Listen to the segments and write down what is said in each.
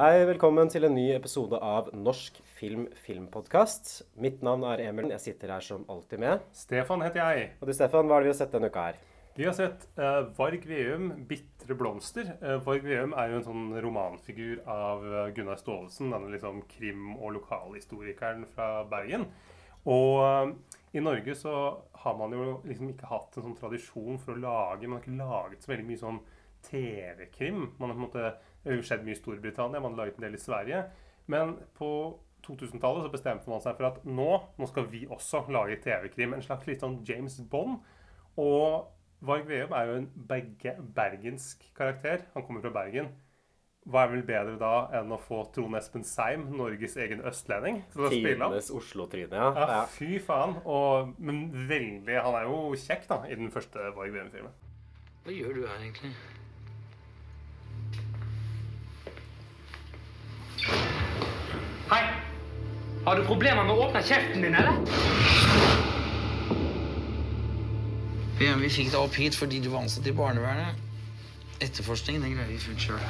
Hei, velkommen til en ny episode av Norsk film filmpodkast. Mitt navn er Emil. Jeg sitter her som alltid med. Stefan heter jeg. Og du, Stefan, hva har vi sett denne uka her? Vi har sett uh, Varg Veum, 'Bitre blomster'. Uh, Varg Veum er jo en sånn romanfigur av eh, Gunnar Staalesen, denne liksom krim- og lokalhistorikeren fra Bergen. Og uh, i Norge så har man jo liksom ikke hatt en sånn tradisjon for å lage Man har ikke laget så veldig mye sånn TV-krim. Man har på en måte Det har jo skjedd mye i Storbritannia, man har laget en del i Sverige. Men på 2000-tallet så bestemte man seg for at nå, nå skal vi også lage TV-krim. En slags litt sånn James Bond. Og Varg Veum er jo en begge, bergensk karakter. Han kommer fra Bergen. Hva er vel bedre da enn å få Trond Espen Seim, Norges egen østlending, til å spille ham? Tidenes Oslo-tryne, ja. Ja, ja. fy faen. Og, men veldig Han er jo kjekk, da, i den første Varg Veum-filmen. Hva gjør du her egentlig? Har du problemer med å åpne kjeften din, eller? Ja, vi fikk deg opp hit fordi du var ansatt i barnevernet. Etterforskningen den greier vi fullt sjøl.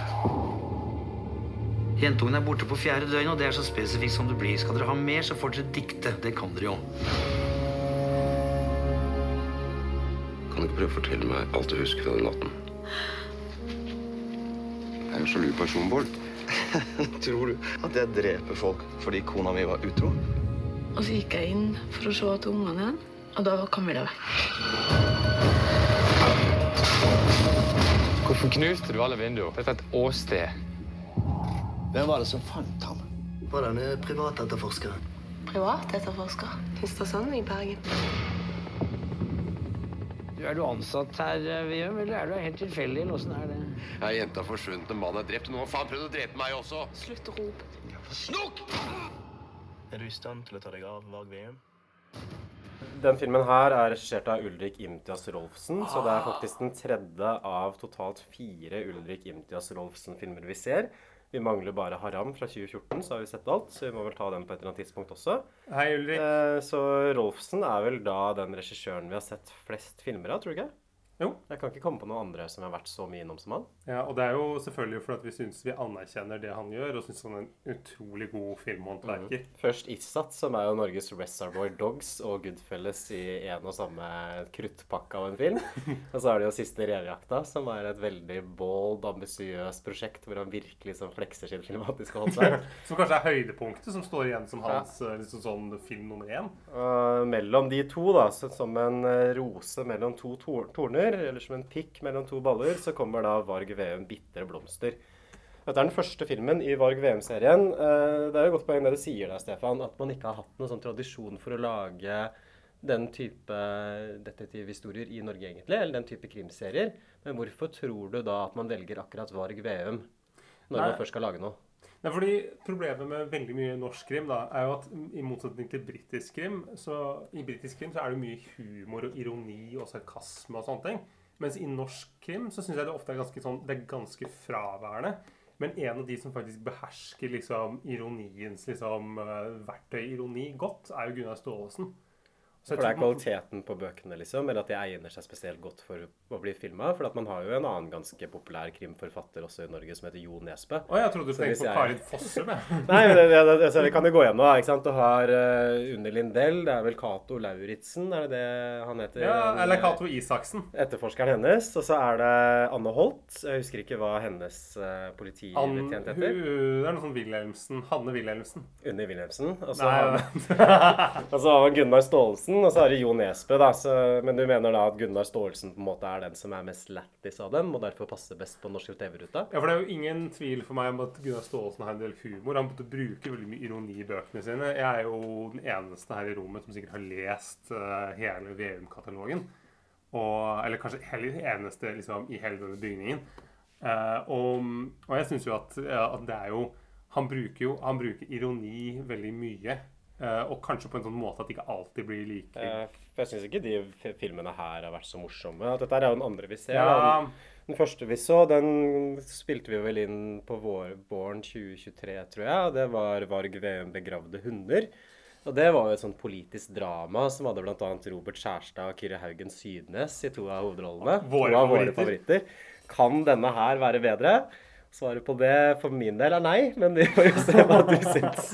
Jentungen er borte på fjerde døgn, og det er så spesifikt som det blir. Skal dere ha mer, så får dere dikte. Det kan dere jo. Kan du ikke prøve å fortelle meg alt du husker fra den natten? Jeg er en sjalu person, Bård. Tror du at jeg dreper folk fordi kona mi var utro? Og så gikk jeg inn for å se til ungene igjen, og da var Camilla vekk. Hvorfor knuste du alle vinduer? Dette er et åsted. Hvem var det som fant ham? Var denne privatetterforskeren? Privatetterforsker. Sånn i Bergen? Du, er du ansatt her, Vium, eller er du helt tilfeldig? eller åssen er det? Ja, jenta forsvunnet, en mann er drept, og nå har faen prøvd å drepe meg også! Slutt å rope. Snokk! Er du i stand til å ta deg av Varg Veum? Den filmen her er regissert av Ulrik Imtias Rolfsen, så det er faktisk den tredje av totalt fire Ulrik Imtias Rolfsen-filmer vi ser. Vi mangler bare Haram fra 2014, så har vi sett alt, så vi må vel ta den på et eller annet tidspunkt også. Hei, Ulrik. Eh, så Rolfsen er vel da den regissøren vi har sett flest filmer av, tror du ikke? Jo. Jeg kan ikke komme på noen andre som har vært så mye innom som han. Ja, og det er jo selvfølgelig fordi vi syns vi anerkjenner det han gjør, og syns han er en utrolig god filmhåndverker. Først Issat, som er jo Norges Reservoir Dogs og Goodfellas i en og samme kruttpakke av en film. og så er det jo Siste revejakta, som er et veldig bold, ambisiøst prosjekt hvor han virkelig som flekser sin filmatiske håndverk. Som kanskje er høydepunktet, som står igjen som hans ja. liksom sånn film nummer én. Uh, mellom de to, da, som en eh, rose mellom to tor torner, eller som en pikk mellom to baller, så kommer da Varg Veum 'Bitre blomster'. Dette er den første filmen i Varg Veum-serien. Eh, Det er jo godt poeng det du sier der, Stefan, at man ikke har hatt noen sånn tradisjon for å lage den type detektivhistorier i Norge, egentlig, eller den type krimserier. Men hvorfor tror du da at man velger akkurat Varg Veum når Nei. man først skal lage noe? Nei, fordi Problemet med veldig mye norsk krim da, er jo at i motsetning til britisk krim, så i britisk krim så er det mye humor og ironi og sarkasme og sånne ting. Mens i norsk krim så syns jeg det ofte er ganske sånn, det er ganske fraværende. Men en av de som faktisk behersker liksom ironiens liksom, eh, verktøy ironi godt, er jo Gunnar Staalesen. Så For det er kvaliteten på bøkene, liksom, eller at de egner seg spesielt godt for å bli filma. For at man har jo en annen ganske populær krimforfatter også i Norge som heter Jo Nesbø. Å, jeg trodde du tenkte på Karin Fossum, jeg. Nei, men det, det, det, så vi kan jo gå gjennom, ikke sant? Du har uh, Unni Lindell, det er vel Cato Lauritzen, er det det han heter? Ja, eller eh, Cato Isaksen. Etterforskeren hennes. Og så er det Anne Holt. Jeg husker ikke hva hennes uh, Ann, heter. hun, det er noe sånn Wilhelmsen. Hanne Wilhelmsen. Unni Wilhelmsen. Og så har man Gunnar Staalesen, og så er det Jo Nesbø. da. Så, men du mener da at Gunnar Staalesen på en måte er den som er mest lættis av dem, og derfor passer best på Norsk TV-ruta? Ja, for Det er jo ingen tvil for meg om at Gunnar Staalesen har en del humor. Han måtte bruke veldig mye ironi i bøkene sine. Jeg er jo den eneste her i rommet som sikkert har lest uh, hele VM-katalogen. Og, eller kanskje heller eneste liksom, i hele denne bygningen. Uh, og, og jeg syns jo at, at det er jo Han bruker jo han bruker ironi veldig mye. Eh, og kanskje på en sånn måte at det ikke alltid blir like Eh, For jeg syns ikke de filmene her har vært så morsomme. Dette er jo den andre vi ser. Ja. Den, den første vi så, den spilte vi vel inn på vår, våren 2023, tror jeg. Og det var Varg VM 'Begravde hunder. Og det var jo et sånt politisk drama som hadde bl.a. Robert Skjærstad og Kyrre Haugen Sydnes i to av hovedrollene. Våre to av våre favoritter. Kan denne her være bedre? Svaret på det for min del er nei, men vi får jo se hva du syns,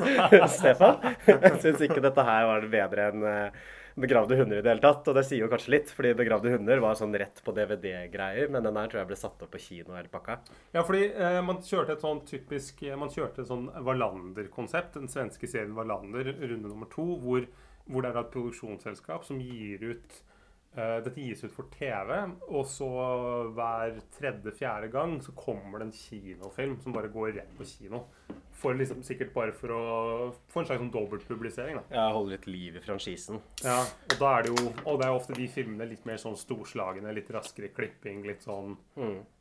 Stefan. Jeg syns ikke dette her var bedre enn eh, Begravde hunder i det hele tatt. Og det sier jo kanskje litt, fordi Begravde hunder var sånn rett på DVD-greier, men den her tror jeg ble satt opp på kino hele pakka. Ja, fordi eh, man kjørte et sånn typisk eh, Man kjørte et sånn Wallander-konsept. Den svenske serien Wallander, runde nummer to, hvor, hvor det er et produksjonsselskap som gir ut Dette gis ut for TV, og så hver tredje-fjerde gang så kommer det en kinofilm som bare går rett på kino. For liksom, sikkert bare for å få en slags sånn dobbeltpublisering. da. Ja, holder litt liv i franchisen. Ja, og da er det jo Og det er ofte de filmene litt mer sånn storslagne, litt raskere klipping, litt sånn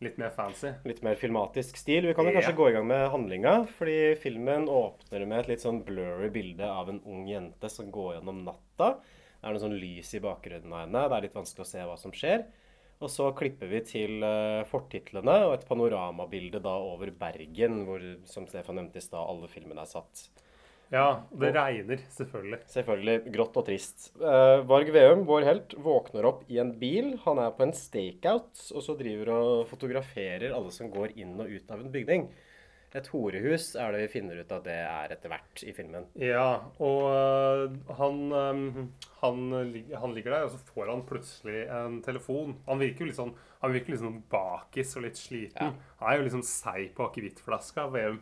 Litt mer fancy. Litt mer filmatisk stil. Vi kan jo kanskje yeah. gå i gang med handlinga, fordi filmen åpner med et litt sånn blurry bilde av en ung jente som går gjennom natta. Det er noe sånn lys i bakgrunnen av henne. Det er litt vanskelig å se hva som skjer. Og så klipper vi til uh, fortitlene og et panoramabilde da over Bergen, hvor, som Stefan nevnte i stad, alle filmene er satt. Ja, og det regner, selvfølgelig. Selvfølgelig grått og trist. Eh, Varg Veum, vår helt, våkner opp i en bil. Han er på en stakeout, og så driver og fotograferer alle som går inn og ut av en bygning. Et horehus er det vi finner ut at det er etter hvert i filmen. Ja, og øh, han, han, han ligger der, og så får han plutselig en telefon. Han virker jo litt sånn Han virker sånn bakis og litt sliten. Han er jo liksom seig på akevittflaska. Veum.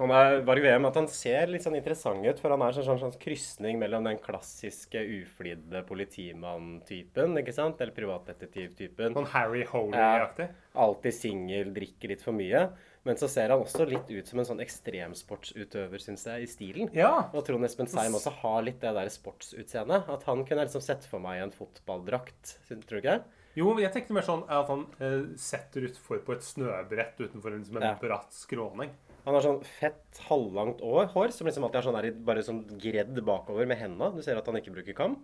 Han er Varg Veum at han ser litt sånn interessant ut, for han er sånn, sånn, sånn krysning mellom den klassiske uflidde politimann-typen, ikke sant? Eller privatdetektiv-typen. Sånn Harry Holy-aktig. Alltid singel, drikker litt for mye. Men så ser han også litt ut som en sånn ekstremsportsutøver, syns jeg, i stilen. Ja. Og Trond Espen Seim også har litt det der sportsutseendet. At han kunne liksom sett for meg en fotballdrakt. Tror du ikke? Jo, men jeg tenkte mer sånn at han eh, setter utfor på et snøbrett utenfor en, liksom en Ja. bratt skråning. Han har sånn fett, halvlangt hår som liksom alltid er sånn der, bare sånn gredd bakover med henda. Du ser at han ikke bruker kam.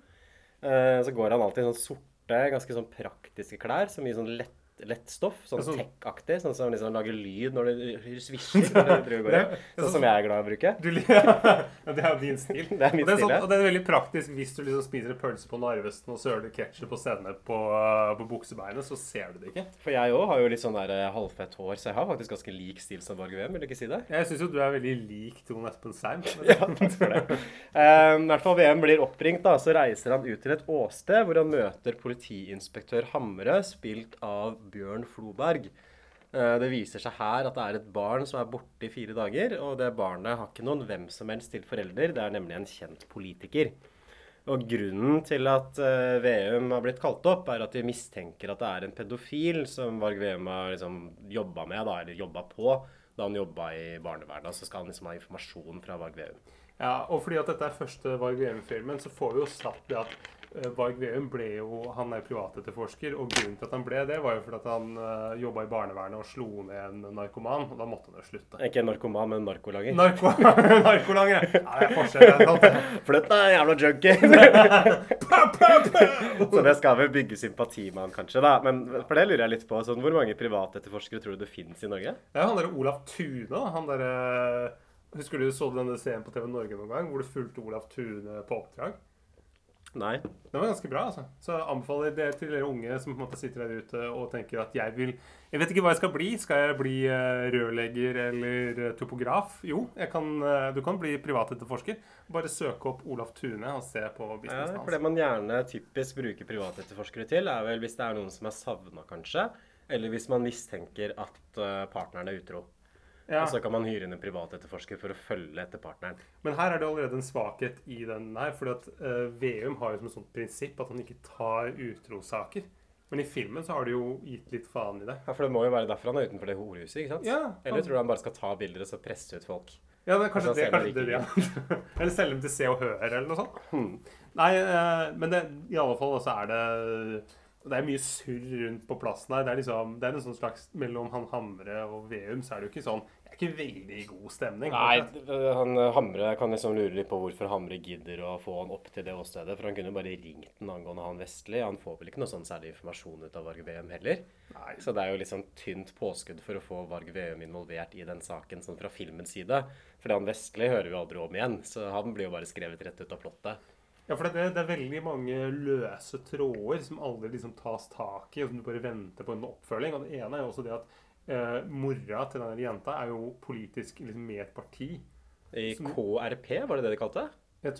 Eh, så går han alltid i sånn sorte, ganske sånn praktiske klær, Så mye sånn lett, lett stoff. Sånn altså, tech-aktig. Sånn som liksom lager lyd når det svisjer. når det går. Sånn som jeg er glad i å bruke. Du, ja, det er jo din stil. Det er min og, det er stil, sånn, ja. og det er veldig praktisk hvis du liksom spiser en pølse på Narvesen og søler ketsjup og sennep på, på buksebeinet, så ser du det ikke. For jeg òg har jo litt sånn der eh, halvfett hår, så jeg har faktisk ganske lik stil som Varg Veum, vil du ikke si det? Jeg syns jo du er veldig lik Trond Espen Seim. Ja, takk for det. Um, I hvert fall VM blir oppringt, da, så reiser han ut til et åsted hvor han møter politiinspektør Hamre, spilt av Bjørn Floberg. Eh, Det viser seg her at det er et barn som er borte i fire dager, og det barnet har ikke noen hvem som helst til forelder. Det er nemlig en kjent politiker. Og grunnen til at eh, Veum har blitt kalt opp, er at de mistenker at det er en pedofil som Varg Veum har liksom jobba med, da, eller jobba på, da han jobba i barnevernet. Så skal han liksom ha informasjon fra Varg Veum. Ja, og fordi at dette er første Varg Veum-filmen, så får vi jo satt det at Varg Veum ble jo Han er privatetterforsker, og grunnen til at han ble det, var jo fordi at han uh, jobba i barnevernet og slo ned en narkoman, og da måtte han jo slutte. Ikke en narkoman, men en narkolanger. Narko narkolanger! Ja, det er forskjell. er. Deg, jævla junkie! så det skal vel bygge sympati med han, kanskje. da. Men for det lurer jeg litt på. Sånn, hvor mange privatetterforskere tror du det finnes i Norge? Det er han derre Olav Tune. Han derre Husker du så denne serien på TV Norge noen gang, hvor du fulgte Olav Tune på oppdrag? Nei. Den var ganske bra, altså. Så jeg anbefaler det til dere unge som på en måte sitter der ute og tenker at jeg vil Jeg vet ikke hva jeg skal bli. Skal jeg bli eh, rørlegger eller eh, topograf? Jo, kan, eh, du kan bli privatetterforsker. Bare søke opp Olav Tune og se på Ja, for det man gjerne typisk bruker privatetterforskere til, er vel hvis det er noen som er savna, kanskje. Eller hvis man mistenker at partneren er utro. Ja. Og så kan man hyre inn en privatetterforsker for å følge etter partneren. Men her er det allerede en svakhet i den her. fordi at eh, Veum har jo som et sånt prinsipp at han ikke tar utrosaker. Men i filmen så har de jo gitt litt faen i det. Ja, For det må jo være derfor han er utenfor det horehuset, ikke sant? Ja, Eller tror du han bare skal ta bilder og så presse ut folk? Ja, er kanskje Altså, det, kanskje det, det, ja. Eller selge dem til Se og Hør, eller noe sånt. Hmm. Nei, uh, men det, i alle fall så er det det er mye surr rundt på plassen her. Det er liksom, det er en sånn slags Mellom han Hamre og Veum så er det jo ikke sånn Det er ikke veldig god stemning. Nei, han eh, Hamre kan liksom lure litt på hvorfor Hamre gidder å få han opp til det åstedet. For han kunne jo bare ringt den angående han Vestli. Han får vel ikke noe sånn særlig informasjon ut av Varg Veum heller. Nei. Så det er jo litt sånn tynt påskudd for å få Varg Veum involvert i den saken sånn fra filmens side. For han Vestli hører vi aldri om igjen, så han blir jo bare skrevet rett ut av plottet. Ja, for det, det er veldig mange løse tråder som aldri liksom tas tak i, og som du bare venter på en oppfølging. Og det ene er jo også det at eh, mora til denne jenta er jo politisk liksom med et parti. I KRP, var det det de kalte det?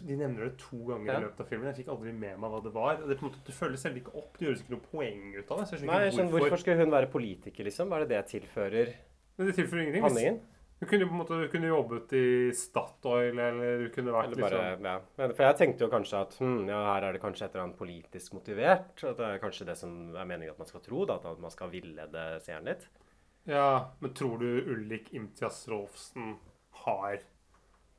De nevner det to ganger Ja. i løpet av filmen. Jeg fikk aldri med meg hva det var. Det på en måte, Du følger selv ikke opp. Det gjøres ikke noe poeng ut av det. Nei, jeg skjønner, hvorfor. hvorfor skulle hun være politiker, liksom? Hva er det det tilfører Men det tilfører ingenting. Hvis- handlingen? Du kunne jo på en måte du kunne jobbet i Statoil, eller du kunne vært Eller bare, liksom ja. For jeg tenkte jo kanskje at hm, ja, her er det kanskje et eller annet politisk motivert. At det er kanskje det som er meningen at man skal tro, da, at man skal villede seeren litt. Ja, men tror du Ulrik Imtias Rolfsen har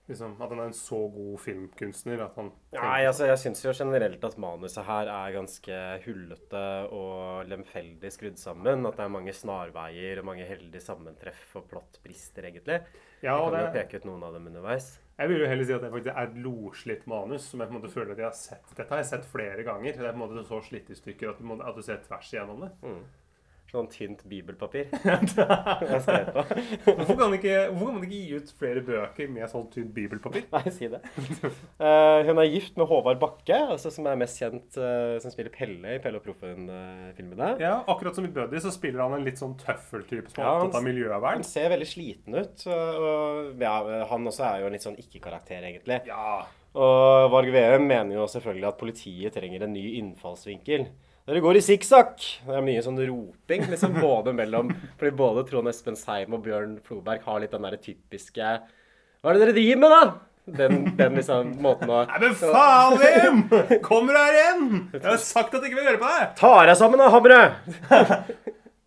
liksom At han er en så god filmkunstner at han Nei, altså jeg syns jo generelt at manuset her er ganske hullete og lemfeldig skrudd sammen. At det er mange snarveier og mange heldige sammentreff og plottbrister, egentlig. Ja, jeg kan kan jo peke ut noen av dem underveis. Jeg vil jo heller si at det faktisk er et loslitt manus som jeg på en måte føler at jeg har sett. Dette har jeg sett flere ganger. Det er på en måte så slitt i stykker at du, må, at du ser tvers igjennom det. Mm. Sånn tynt bibelpapir. jeg skrev på. Hvorfor kan, ikke, hvorfor kan man ikke gi ut flere bøker med sånn tynt bibelpapir? Nei, si det. Uh, hun er gift med Håvard Bakke, altså som er mest kjent uh, som spiller Pelle i Pelle og Proffen-filmene. Ja, akkurat som i Buddy så spiller han en litt sånn tøffeltype som er Ja, opptatt av miljøvern. Han ser veldig sliten ut. Og, og ja, han også er jo en litt sånn ikke-karakter, egentlig. Ja. Og Varg Veum mener jo selvfølgelig at politiet trenger en ny innfallsvinkel. Dere går i sikksakk! Det er mye sånn roping, liksom, både mellom Fordi både Trond Espen Seim og Bjørn Floberg har litt den derre typiske Hva er det dere driver med, da? Den, den liksom måten å Nei, men faen, Liam! Kommer du her igjen? Jeg har sagt at jeg ikke vil høre på deg! Ta deg sammen, da, Hamre!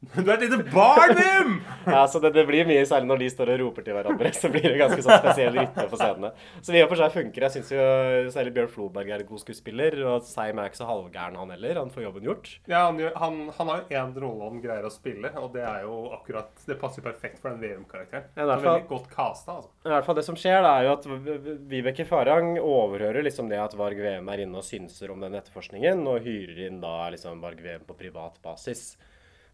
Du er et lite barn, Vim! Ja, så det, det blir mye, særlig når de står og roper til hverandre. Så blir det ganske sånn spesiell rytme på scenene. Så i og for seg funker. Jeg syns jo særlig Bjørn Floberg er en god skuespiller. Og Seim er ikke så halvgæren, han heller. Han får jobben gjort. Ja, han, han, han har jo én rolle han greier å spille, og det er jo akkurat Det passer perfekt for den VM-karakteren. Ja, veldig godt casta, altså. I hvert fall Det som skjer, da, er jo at Vibeke Farang overhører liksom det at Varg VM er inne og synser om den etterforskningen, og hyrer inn da liksom Varg VM på privat basis.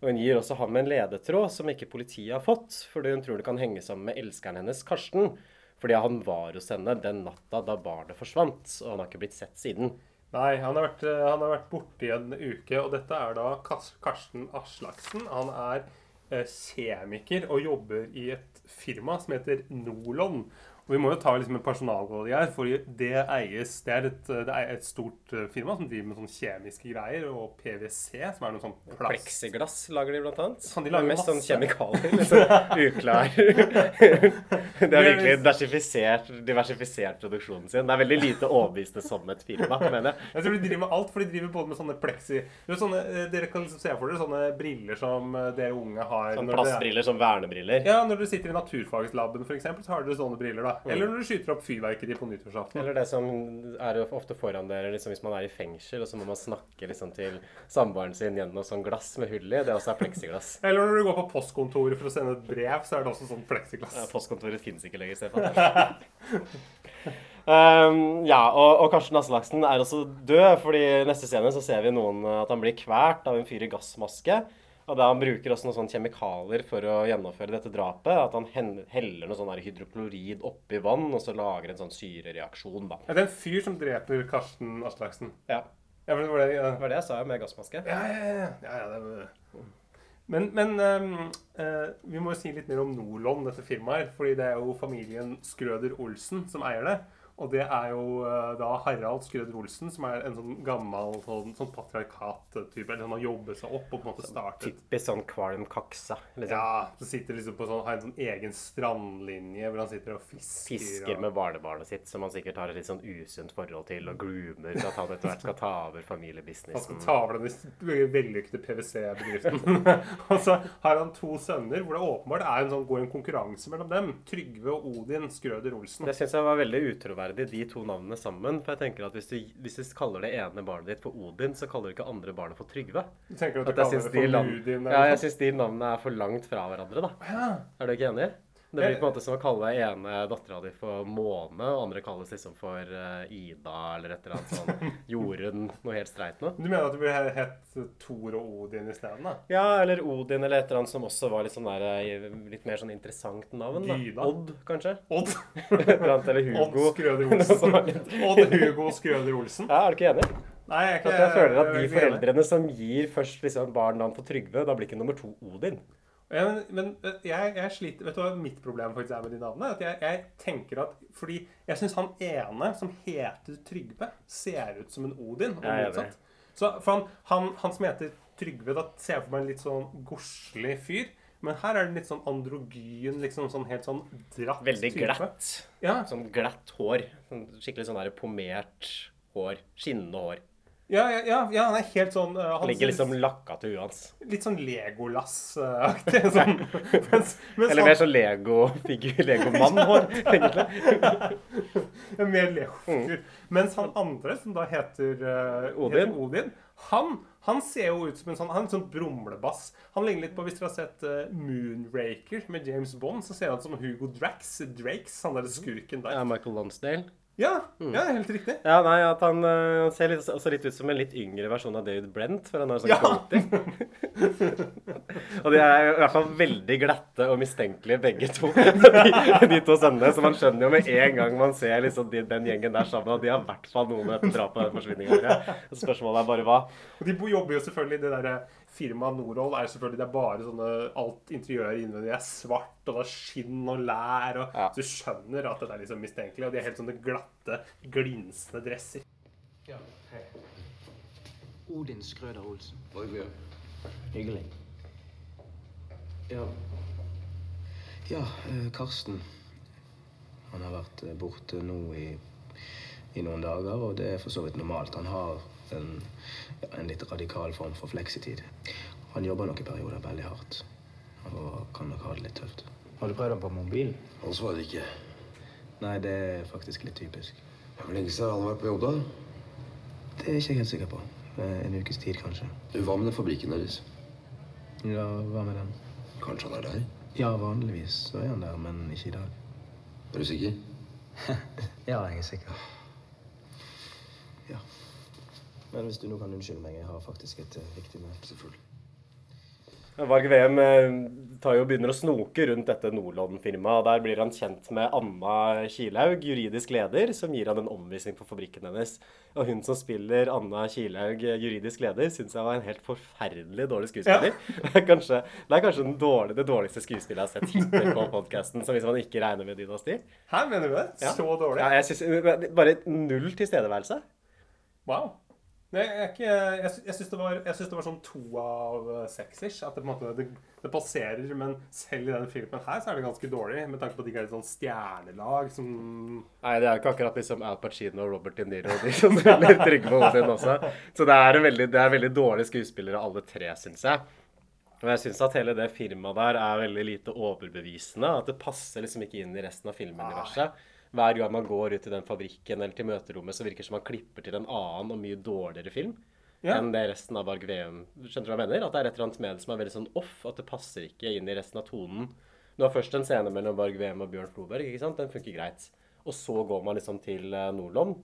Og Hun gir også ham en ledetråd som ikke politiet har fått, fordi hun tror det kan henge sammen med elskeren hennes, Karsten. Fordi han var hos henne den natta da barnet forsvant, og han har ikke blitt sett siden. Nei, han har, vært, eh, han har vært borte i en uke, og dette er da Karsten Aslaksen. Han er eh, kjemiker og jobber i et firma som heter Nolon. Og Vi må jo ta liksom en personalråd her, for det eies Det er et, det er et stort eh, firma som driver med sånne kjemiske greier, og PwC, som er noe sånn plast Plexiglass lager de blant annet. Sånn, de er lager mest sånn kjemikalier. Liksom uklar det er virkelig diversifisert, diversifisert produksjonen sin. Det er veldig lite overbevisende som et firma, mener jeg. Jeg tror de driver med alt, for de driver både med sånne pleksi sånne, eh, Dere kan liksom se for dere sånne briller som eh, dere unge har. Sånne plastbriller som vernebriller. Ja, når du sitter i naturfagslaben for eksempel, så har dere sånne briller. da. Eller når du skyter opp fyrverkeri på nyttårsaften. Eller det som er ofte foran dere liksom hvis man er i fengsel, og så må man snakke liksom til samboeren sin gjennom sånn glass med hull i. Det også er pleksiglass. Eller når du går på postkontoret for å sende et brev, så er det også sånn pleksiglass. Ja, postkontoret finnes ikke lenger, Stefan. Um, ja, og, og Karsten Aslaksen er også død, fordi neste scene så ser vi noen at han blir kvært av en fyr i gassmaske. Og da han bruker også noen sånne kjemikalier for å gjennomføre dette drapet. At han heller noe sånn hydroklorid oppi vann, og så lager en sånn syrereaksjon, da. Ja, det er en fyr som dreper Karsten Aslaksen. Ja. Ja, det var det, ja. Det var det jeg sa med gassmaske. Ja, ja, ja. ja, ja det var... Men, men um, uh, vi må jo si litt mer om Nolon, dette firmaet. Fordi det er jo familien Skrøder Olsen som eier det. Og det er jo eh, da Harald Skrøder Olsen, som er en sånn gammel sånn, sånn patriarkat-type. Eller han har jobbet seg opp og på en måte startet Typisk sånn kvalm kaksa. Liksom. Ja, så sitter liksom på sånn, har en sånn egen strandlinje hvor han sitter og fisker. Fisker og... med barnebarnet sitt, som han sikkert har et litt sånn usunt forhold til, og groomer til at han etter hvert skal ta over familiebusinessen. Han skal ta over den vellykkede PwC-bedriften. og så har han to sønner hvor det åpenbart er en sånn, går en konkurranse mellom dem. Trygve og Odin Skrøder Olsen. Det syns jeg var veldig utroverdig likeverdig, de to navnene sammen. For jeg tenker at hvis du, hvis du kaller det ene barnet ditt for Odin, så kaller du ikke andre barnet for Trygve. Du tenker at du At kaller det for Ludin? ja, jeg syns de navnene er for langt fra hverandre, da. Ja. Er du ikke enig? Det blir på en måte som å kalle ene dattera di for Måne, og andre kalles liksom for eh, Ida eller et eller annet sånn Jorunn, noe helt streit noe. Du mener at det blir hett Thor og Odin isteden? da? Ja, eller Odin eller et eller annet som også var litt sånn der, eh, litt mer sånn interessant navn. da. Gyda. Odd, kanskje? Odd. Brant, eller Hugo. Odd Skrøder Olsen. Odd Hugo Skrøder Olsen. Ja, er du ikke enig? Nei, jeg ikke At jeg føler at de foreldrene som gir først liksom barn navn på Trygve, da blir ikke nummer to Odin. Ja, men, men jeg, jeg sliter Vet du hva mitt problem faktisk er med de navnene? At jeg, jeg tenker at Fordi jeg syns han ene som heter Trygve, ser ut som en Odin. Og er motsatt. Så for han, han, han som heter Trygve, da ser jeg for meg en litt sånn godslig fyr. Men her er det litt sånn androgyn, liksom sånn helt sånn dratt Veldig type. glatt. Ja. Sånn glatt hår. Sånn skikkelig sånn der pomert hår. Skinnende hår. Ja, ja, ja, ja, han er helt sånn uh, han Ligger liksom lakka til huet hans. Litt sånn Legolas-aktig. Sånn, mens, mens Eller mer sånn Lego-figur, Legomann-hår, egentlig. Mer Leo-figur. Mens han andre, som da heter, uh, Odin. heter Odin han, han ser jo ut som en sånn, han er en sånn brumlebass. Han ligner litt på, Hvis dere har sett uh, Moonraker med James Bond, så ser han ut som Hugo Drax. Drakes, han derre skurken der. Ja, Michael Lonsdale. Ja, ja, helt riktig. Ja, nei, at han, eh, ser litt, også litt ut som en litt yngre versjon av David Brent, for han har sånn Ja. goatee. og de er i hvert fall veldig glatte og mistenkelige, begge to. de, de to sønnene. Så man skjønner jo med en gang man ser liksom de, den gjengen der sammen, at de har i hvert fall noe med dette drapet og den forsvinningen å gjøre. Spørsmålet er bare hva. Og de jobber jo selvfølgelig i Det der firmaet Norhold er selvfølgelig Det er bare sånne Alt interiøret innvendig er svart, og det er skinn og lær, og Ja. så du skjønner at det er liksom mistenkelig. Og de er helt sånne glatte, glinsende dresser. Ja, hei. Odin Skrøder Olsen. Varg Hyggelig. Ja. Ja, eh, Karsten. Han har vært eh, borte nå i, i noen dager, og det er for så vidt normalt. Han har en, ja, en litt radikal form for fleksitid. Han jobber nok i perioder veldig hardt, og kan nok ha det litt tøft. Har du prøvd ham på mobil? Han svarer ikke. Nei, det er faktisk litt typisk. Hvor lenge siden har han vært på jobb, da? Det er ikke jeg helt sikker på. Eh, En ukes tid, kanskje. Du, Hva med den fabrikken deres? Ja, hva med den? Kanskje han er der? Ja, vanligvis så er han der, men ikke i dag. Er du sikker? Ja, jeg er sikker. Ja. Men hvis du nå kan unnskylde meg, jeg har faktisk et riktig viktig møte. Selvfølgelig. Varg VM eh, tar jo og begynner å snoke rundt dette Nordland-firmaet. og Der blir han kjent med Anna Kilaug, juridisk leder, som gir han en omvisning på fabrikken hennes. Og hun som spiller Anna Kilaug, eh, juridisk leder, syns jeg var en helt forferdelig dårlig skuespiller. Er kanskje, det er kanskje den dårlig, det dårligste skuespillet jeg har sett hittil på podkasten, hvis man ikke regner med Dynasti. Hæ, mener du det? Ja. Så dårlig? Ja, jeg synes, bare null tilstedeværelse. Wow. Jeg, ikke, jeg, sy- jeg syns det, det var sånn to av eh, seks-ish. At det på en måte det, det passerer. Men selv i denne filmen her så er det ganske dårlig. Med tanke på at de ikke er et sånn stjernelag som Nei, det er jo ikke akkurat liksom Al Pacino og Robert De Niro de som spiller Trygve Odin også. Så det er, en veldig, det er veldig dårlige skuespillere alle tre, syns jeg. Og jeg syns at hele det firmaet der er veldig lite overbevisende. At det passer liksom ikke inn i resten av filmuniverset. Hver gang man går ut til den fabrikken eller til møterommet, så virker det som man klipper til en annen og mye dårligere film Ja. enn det resten av Varg Veum Skjønner du hva jeg mener? At det er et eller annet med det som er veldig sånn off. At det passer ikke inn i resten av tonen. Du har først en scene mellom Varg Veum og Bjørn Floberg. ikke sant? Den funker greit. Og så går man liksom til Nordlom.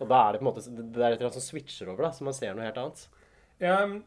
Og da er det på en måte Det er et eller annet som switcher over, da, så man ser noe helt annet. Ja, men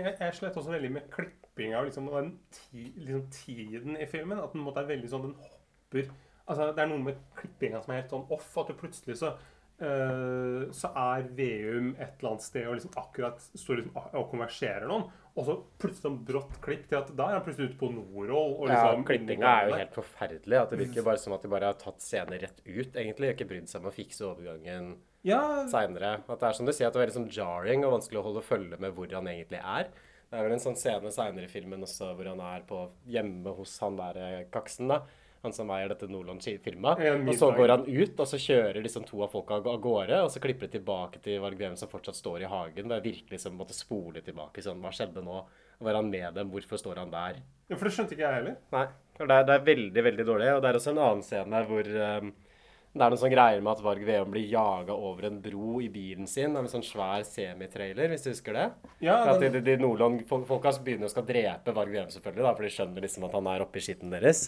jeg, jeg slet også veldig med klippinga og liksom, den liksom tiden i filmen. At den måtte er veldig sånn Den hopper Altså, det er noe med klippinga som er helt sånn off. At du plutselig så Uh, så er Veum et eller annet sted og liksom akkurat står liksom og konverserer noen. Og så plutselig sånn brått klipp til at da er han plutselig ute på Norol. Og Ja, liksom Klippinga er jo helt forferdelig. At Det virker bare som at de bare har tatt scener rett ut, egentlig. Ikke brydd seg om å fikse overgangen Ja. seinere. At det er som du sier, at det er veldig sånn jarring og vanskelig å holde følge med hvor han egentlig er. Det er vel en sånn scene seinere i filmen også hvor han er på hjemme hos han der eh, kaksen, da. Han som eier dette Nordland-firmaet. Ja, Og så går han ut, og så kjører liksom to av folka av gårde. Og så klipper de tilbake til Varg Veum som fortsatt står i hagen. Det er virkelig som måtte spole tilbake. Sånn, hva skjedde nå? Var han med dem? Hvorfor står han der? Ja, For det skjønte ikke jeg heller. Nei. Det er, det er veldig, veldig dårlig. Og det er også en annen scene hvor, um, Det er noen sånne greier med at Varg Veum blir jaga over en bro i bilen sin av en sånn svær semitrailer, hvis du husker det? Ja, at de, den- de, de Nordland-folka begynner å skal drepe Varg Veum, selvfølgelig, da, for de skjønner liksom at han er oppi skitten deres.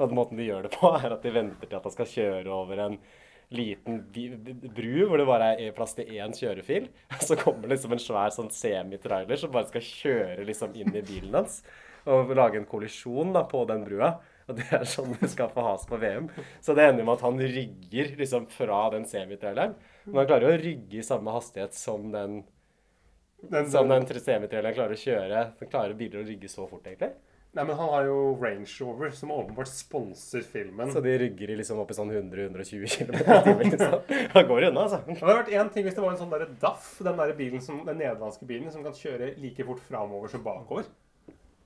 Den måten de gjør det på, er at de venter til at han skal kjøre over en liten bru hvor det bare er plass til én kjørefil. Så kommer liksom en svær sånn semitrailer som bare skal kjøre liksom inn i bilen hans og lage en kollisjon da, på den brua. Og det er sånn det skal få has på VM. Så det ender med at han rygger liksom fra den semitraileren. Men han klarer jo å rygge i samme hastighet som den, Den- som den semitraileren klarer å kjøre. Den klarer biler å rygge så fort, egentlig. Nei, men han har jo Range Rover, som åpenbart sponser filmen. Så de rygger i liksom opp i sånn 100-120 km i timen. Liksom. Han går unna, altså. Det hadde vært én ting hvis det var en sånn der DAF, den der bilen som, den nederlandske bilen, som kan kjøre like fort framover som bakover.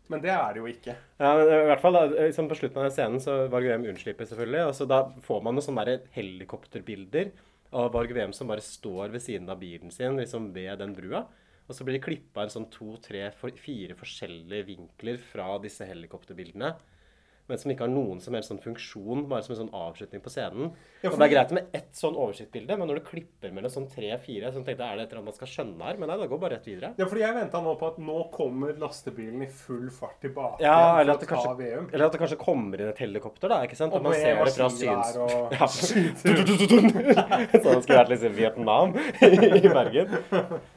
Men det er det jo ikke. Ja, men i hvert fall da, liksom På slutten av scenen så Varg Veum unnslipper selvfølgelig. og så Da får man noen sånne der helikopterbilder av Varg VM som bare står ved siden av bilen sin liksom ved den brua. Og så blir det klippa en sånn to, tre, for, fire forskjellige vinkler fra disse helikopterbildene. Men som ikke har noen som helst sånn funksjon, bare som en sånn avslutning på scenen. Ja, og Det er greit med ett sånn oversiktsbilde, men når du klipper mellom sånn tre-fire, så tenkte jeg er det et eller annet man skal skjønne her? Men nei, det går bare rett videre. Ja, fordi jeg venta nå på at nå kommer lastebilen i full fart tilbake Ja, eller at, for kanskje, VM. eller at det kanskje kommer inn et helikopter, da. ikke sant? Og og man ser det fra syns... og Ja. Sånn skulle vært liksom Vietnam i Bergen.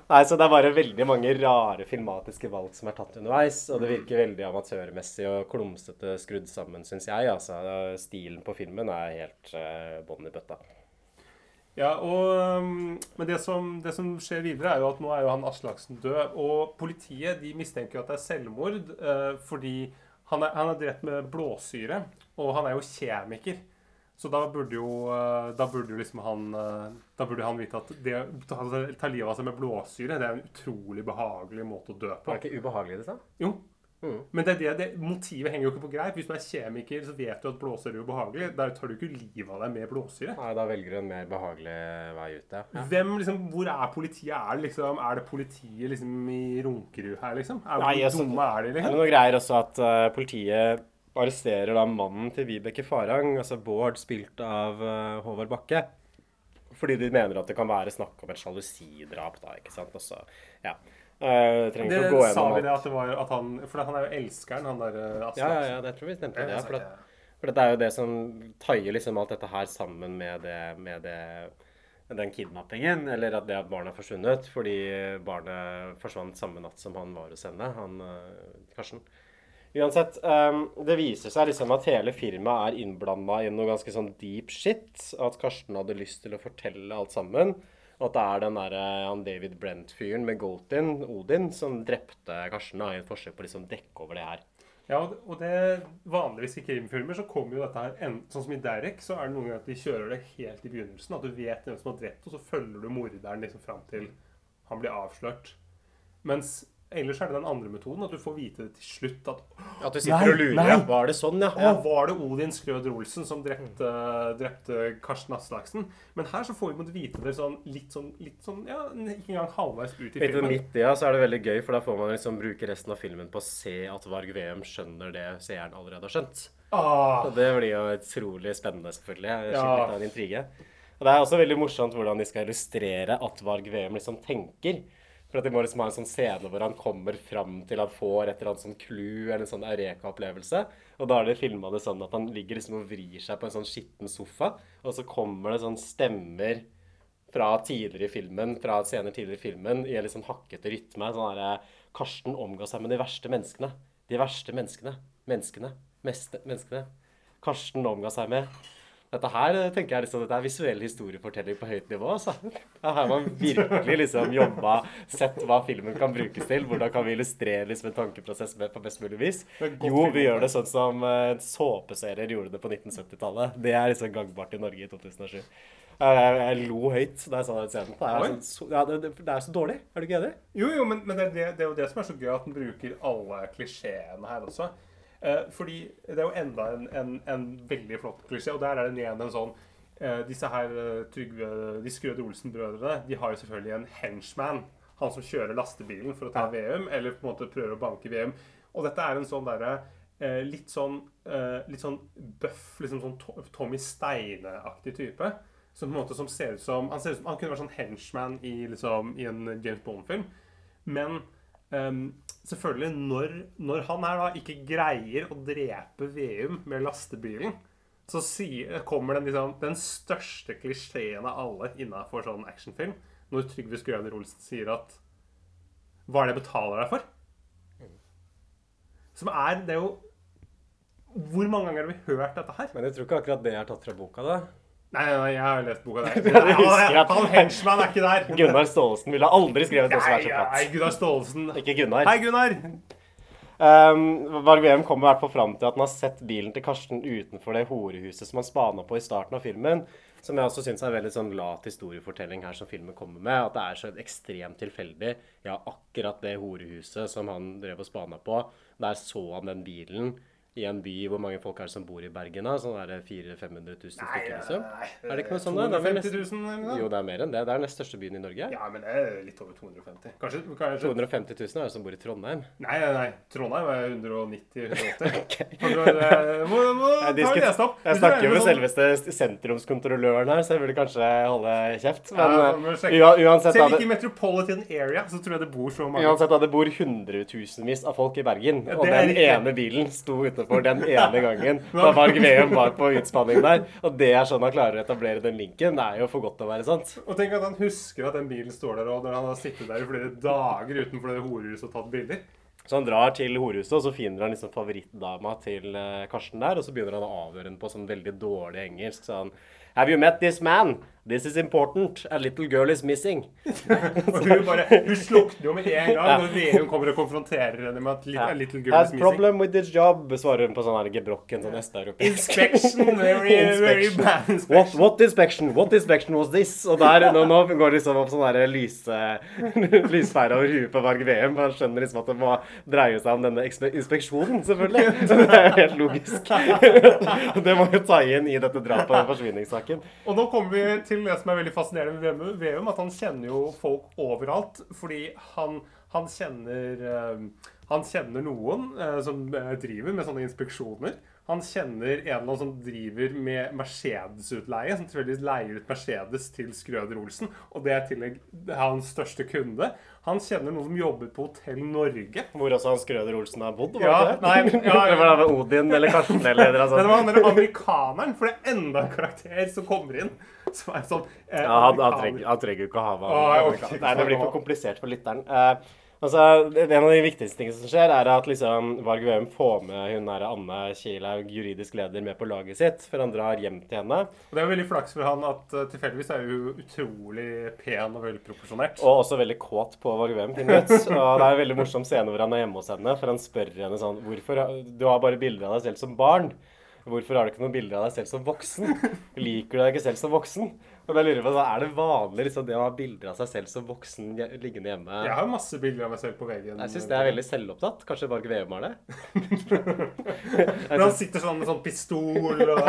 Nei, så det er bare veldig mange rare filmatiske valg som er tatt underveis. Og det virker veldig amatørmessig og klumsete skrudd sammen, syns jeg. Altså, stilen på filmen er helt uh, bånn i bøtta. Ja, og, um, Men det som, det som skjer videre, er jo at nå er jo han Aslaksen død. Og politiet de mistenker jo at det er selvmord eh, fordi han er, han er drept med blåsyre. Og han er jo kjemiker. Så da burde jo, eh, da burde jo liksom han eh, Da burde han vite at det å ta livet av seg med blåsyre, det er en utrolig behagelig måte å dø på. Det det ikke ubehagelig, det sa? Jo. Mm. Men det, er det, det, motivet henger jo ikke på greip. Hvis du er kjemiker, så vet du at blåsyre er ubehagelig. Da tar du ikke livet av deg med blåsyre. Nei, da velger du en mer behagelig vei ut, ja. ja. Hvem, liksom, hvor er politiet? Er det, liksom, er det politiet liksom, i Runkerud her, liksom? Er, Nei, hvor altså, dumme er de, Det er noen noe greier også at uh, politiet arresterer da mannen til Vibeke Farang, altså Bård, spilt av uh, Håvard Bakke. Fordi de mener at det kan være snakk om et sjalusidrap, da, ikke sant. Også, ja. Uh, Det gå sa vi det at det var at han For han er jo elskeren, han der uh, Ja, ja, ja, det tror vi nevnte det. Ja, for, at, for det er jo det som taier liksom alt dette her sammen med det, med det den kidnappingen, eller at det at barnet har forsvunnet, fordi barnet forsvant samme natt som han var hos henne, han eh, Karsten. Uansett, um, det viser seg liksom at hele firmaet er innblanda i noe ganske sånn deep shit. At Karsten hadde lyst til å fortelle alt sammen. Og at det er den der, eh, han David Brent-fyren med Goldin, Odin, som drepte Karsten da, i et forsøk på å liksom dekke over det her. Ja, og det vanligvis i krimfilmer så kommer jo dette her en, Sånn som i Derek, så er det noen ganger at de kjører det helt i begynnelsen. At du vet hvem som har drept, og så følger du morderen liksom fram til han blir avslørt. Mens ellers er det den andre metoden, at du får vite det til slutt at At du sitter og lurer, ja. Var det sånn, ja? ja. var det Odin Skrøder Olsen som drepte, drepte Karsten Aslaksen? Men her så får vi måtte vite det sånn litt sånn, litt sånn Ja, ikke engang halvveis ut i Litt filmen. midt i, ja, så er det veldig gøy, for da får man liksom bruke resten av filmen på å se at Varg Veum skjønner det seeren allerede har skjønt. Ah. Og det blir jo utrolig spennende, selvfølgelig. Ja. Litt av en intrige. Og det er også veldig morsomt hvordan de skal illustrere at Varg Veum liksom tenker. For at de må liksom ha en sånn scene hvor han kommer fram til han får et eller annet sånn clou eller en sånn eureka-opplevelse. Og da er det filma det sånn at han ligger liksom og vrir seg på en sånn skitten sofa, og så kommer det sånn stemmer fra tidligere i filmen, fra scener tidligere i filmen, i en litt sånn hakkete rytme. Sånn derre Karsten omga seg med de verste menneskene. De verste menneskene. Menneskene. Meste menneskene. Karsten omga seg med dette her eh, tenker jeg liksom, dette er visuell historiefortelling på høyt nivå. Altså. Her har man virkelig liksom jobba, sett hva filmen kan brukes til. Hvordan kan vi illustrere liksom en tankeprosess med på best mulig vis. Jo, vi gjør det sånn som uh, såpeserier gjorde det på 1970-tallet. Det er liksom gangbart i Norge i 2007. Jeg, jeg lo høyt da jeg sa den scenen. Det er, sånn, så, ja, det, det, er så dårlig. Er du ikke enig? Jo, jo, men, men det, det, det er jo det som er så gøy, at den bruker alle klisjeene her også. Eh, fordi det er jo enda en, en, en veldig flott klisjé, og der er det igjen en sånn eh, Disse her eh, Trygve De Skrøder Olsen-brødrene de har jo selvfølgelig en henchman. Han som kjører lastebilen for å ta VM, eller på en måte prøver å banke VM. Og dette er en sånn derre eh, litt sånn eh, litt sånn bøff, liksom sånn To- Tommy Steine-aktig type. Som på en måte som ser ut som Han ser ut som han kunne vært sånn henchman i, liksom, i en James Bond-film. Men ehm, selvfølgelig, når, når han her da ikke greier å drepe Veum med lastebilen, så sier, kommer den, liksom, den største klisjeen av alle innafor sånn actionfilm. Når Trygve Skrøner Olsen sier at Hva er det jeg betaler deg for? Som er Det er jo Hvor mange ganger har vi hørt dette her? Men jeg tror ikke akkurat det er tatt fra boka, da. Nei, nei, jeg har lest boka der. Ja, at- Han henchman er ikke der. Gunnar Staalesen ville aldri skrevet det som er så så nei, platt. Gunnar Staalesen. Ikke Gunnar. Hei, Gunnar. Um, Varg kommer i hvert fall fram til at han har sett bilen til Karsten utenfor det horehuset som han spana på i starten av filmen. Som jeg også syns er en veldig sånn lat historiefortelling her som filmen kommer med. At det er så ekstremt tilfeldig. Ja, akkurat det horehuset som han drev og spana på, der så han den bilen. I en by hvor mange folk er det som bor i Bergen? da? Sånn er det 400 500 000 stykker, liksom? nei, Er det ikke noe sånt? da? Det er 250 000 nesten- eller noe? Jo, det er mer enn det. Det er den nest største byen i Norge. Ja, men det er litt over 250. Kanskje, kanskje 250 000 er det som bor i Trondheim. Nei, nei, nei. Trondheim er 190-180. Må, må Jeg, ta og diskut- lese opp. jeg snakker jo med sånn- selveste sentrumskontrolløren her, så jeg burde kanskje holde kjeft. Ja, Men må eh, uansett, Selv ikke i Metropolitan Area så tror jeg det bor så mange. uansett da, det bor hundretusenvis av folk i Bergen. Ja, Og den ikke... ene bilen sto utenfor den ene gangen da Varg Veum var på utspanning der. Og det er sånn han klarer å etablere den linken. Det er jo for godt til å være sant. Og tenk at han husker at den bilen står der, og når han har sittet der i flere dager utenfor det horehuset og tatt bilder. Så han drar til horehuset, og så finner han liksom favorittdama til eh, Karsten der. Og så begynner han å avhøre henne på sånn veldig dårlig engelsk. Så han Have you met this man? This is important. A little girl is missing. Og hun bare, hun slukner jo med en gang når Veum kommer og konfronterer henne med at a little girl Has is missing. problem with this job, svarer hun på sånn her gebrokken sånn østeuropeisk. Inspection, very, very bad What, inspection. what inspection? What inspection was this? Og der, nå, nå går det liksom opp sånn der lyse, lyspære over huet på Varg VM. Han skjønner liksom at det må dreie seg om denne inspeksjonen, selvfølgelig. Så Det er jo helt logisk. Det må jo ta inn i dette drapet og forsvinningssaken. Og nå kommer vi til det som er veldig fascinerende med Veum- Veum, at han kjenner jo folk overalt. Fordi han, han kjenner eh, Han kjenner noen eh, som eh, driver med sånne inspeksjoner. Han kjenner en eller annen som driver med Mercedes-utleie, som tilfeldigvis leier ut Mercedes til Skrøder Olsen. Og det er i tillegg hans største kunde. Han kjenner noen som jobber på Hotell Norge. Hvor også han Skrøder Olsen har bodd, var Ja, det nei, ja, var det Odin eller Karsten eller Men det var han der amerikaneren, for det er enda en karakter som kommer inn. Som er sånn eh, Ja, han, han, trenger, han trenger jo ikke å ha med jeg Nei, det blir for komplisert for lytteren. Eh, altså, En av de viktigste tingene som skjer, er at liksom Varg Veum får med hun der Anne Kielaug, juridisk leder, med på laget sitt. For han drar hjem til henne. Og det er jo veldig flaks for han at uh, tilfeldigvis er hun utrolig pen og velproporsjonert. Og også veldig kåt på Varg Veum. Og det er en veldig morsom scene hvor han er hjemme hos henne, for han spør henne sånn Hvorfor Du har bare bilder av deg selv som barn. Hvorfor har du ikke noen bilder av deg selv som voksen? Liker du deg ikke selv som voksen? Og da lurer jeg på, Er det vanlig liksom, det å ha bilder av seg selv som voksen liggende hjemme? Jeg har masse bilder av meg selv på veggen. Jeg syns det er veldig selvopptatt. Kanskje Varg Veum har det? Men han sitter sånn med sånn pistol og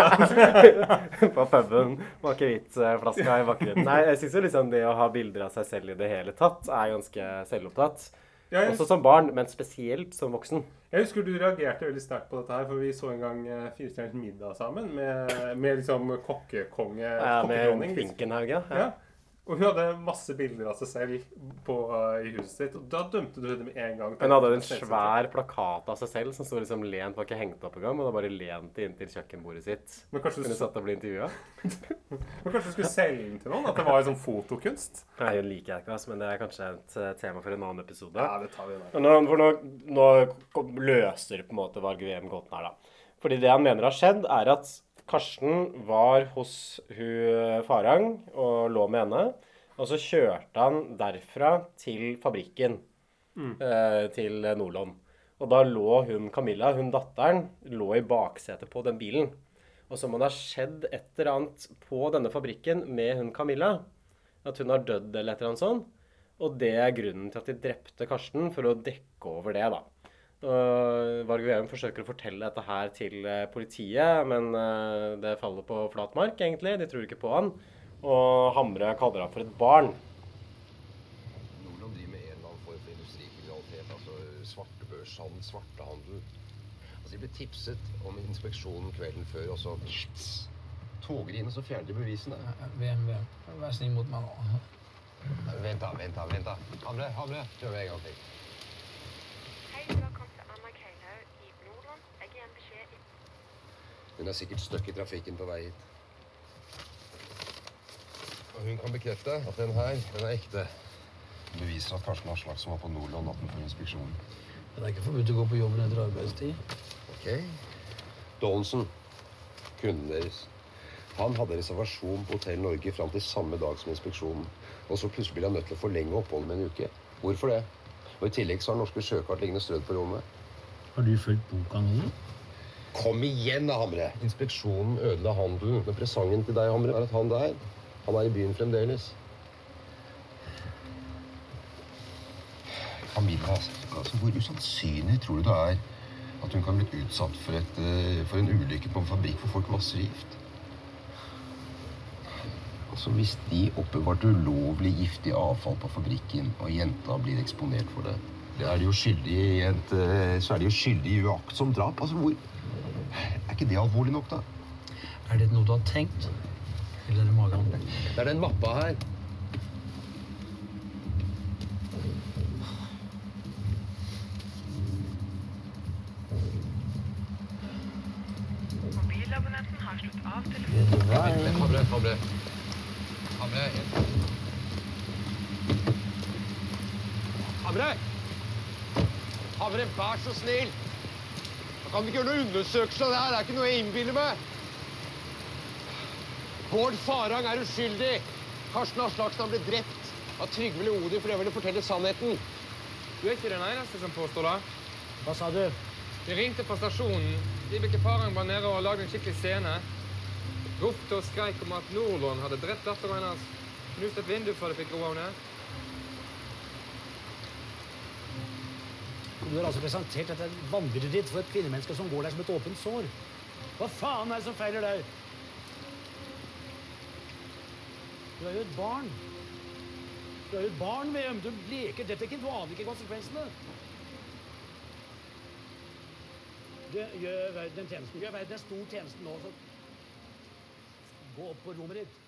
På puben. med Akevittflaska i bakgrunnen. Nei, jeg syns jo liksom det å ha bilder av seg selv i det hele tatt er ganske selvopptatt. Ja, jeg- Også som barn, men spesielt som voksen. Jeg husker du reagerte veldig sterkt på dette her, for vi så en gang uh, Firestjerners middag sammen med, med liksom kokkekonge Ja, med liksom. Finkenhaug, ja. Ja. Og hun hadde masse bilder av seg selv på, uh, i huset sitt, og da dømte du henne med en gang. Hun hadde en svær plakat av seg selv som sto liksom lent, var ikke hengt opp engang, men da bare lent inntil kjøkkenbordet sitt. Men kanskje du satt og ble intervjua. Men kanskje du skulle selge den til noen? At det var en sånn fotokunst? Nei, hun liker jeg ikke, altså, men det er kanskje et eh, tema for en annen episode. Ja, det tar vi nå. For nå, nå løser på en måte Varg VM gåten her, da. Fordi det han mener har skjedd, er at Karsten var hos hun Farang og lå med henne. Og så kjørte han derfra til fabrikken Mm. eh, til Nordlån. Og da lå hun Camilla, hun datteren, lå i baksetet på den bilen. Og så må det ha skjedd et eller annet på denne fabrikken med hun Camilla. At hun har dødd eller et eller annet sånt. Og det er grunnen til at de drepte Karsten, for å dekke over det, da. Og Varg Veum forsøker å fortelle dette her til eh, politiet, men eh, det faller på flat mark, egentlig. De tror ikke på han. Og Hamre kaller han for et barn. Nordland driver med en eller annen form for industrikriminalitet. Altså svartebørshandel, svartehandel. Altså, de ble tipset om inspeksjonen kvelden før, og så toger de inn og så fjerner de bevisene. VM, VM. Vær snill mot meg nå. Vent da, vent da, vent da. Hamre, Hamre, gjør jeg en gang til. Hun er sikkert stuck i trafikken på vei hit. Og hun kan bekrefte at den her, den er ekte. Den beviser at Karsten Aslaksen var på Nordland natten før inspeksjonen. Det er ikke forbudt å gå på jobben etter arbeidstid. Ok. Dolensen, kunden deres. Han hadde reservasjon på Hotell Norge fram til samme dag som inspeksjonen. Og så plutselig ble han nødt til å forlenge oppholdet med en uke. Hvorfor det? Og I tillegg så har norske sjøkart liggende strødd på rommet. Har du fulgt boka nå? Kom igjen, da, Hamre! Inspeksjonen ødela handelen. Men presangen til deg, Hamre, er at han der, han er i byen fremdeles. Camilla, altså, altså, hvor usannsynlig tror du det er at hun kan blitt utsatt for, et, eh, for en ulykke på en fabrikk hvor folk masser gift? Altså, Hvis de oppbevarte ulovlig giftig avfall på fabrikken, og jenta blir eksponert for det, det er de jo skyldig i et, eh, så er de jo skyldig i uaktsomt drap. Altså, hvor Er ikke det alvorlig nok, da? Er det noe du har tenkt? Eller er det magen? Det er den mappa her. Mobilabonnenten har slått av Vent, Hamre, Hamre. Hamre. Hamre! Hamre, vær så snill! Kan vi ikke gjøre noen undersøkelse av det her. Det er ikke noe jeg innbiller meg. Bård Farang er uskyldig. Karsten Aslaksen ble drept av Trygve Leodi fordi han ville fortelle sannheten. Du er ikke den eneste som påstår det. Hva sa du? De ringte på stasjonen. Vibeke Farang var nede og lagde en skikkelig scene. Ropte og skreik om at Nordlund hadde drept datteren hennes. Knuste et vindu før de fikk roa henne. Du har altså presentert dette vandret ditt for et kvinnemenneske som går der som et åpent sår. Hva faen er det som feiler deg? Du er jo et barn. Du er jo et barn, VM. Du leker detektiv. Du aner ikke konsekvensene. Du gjør verden en tjeneste. Du gjør verden en stor tjeneste nå. Så gå opp på rommet ditt.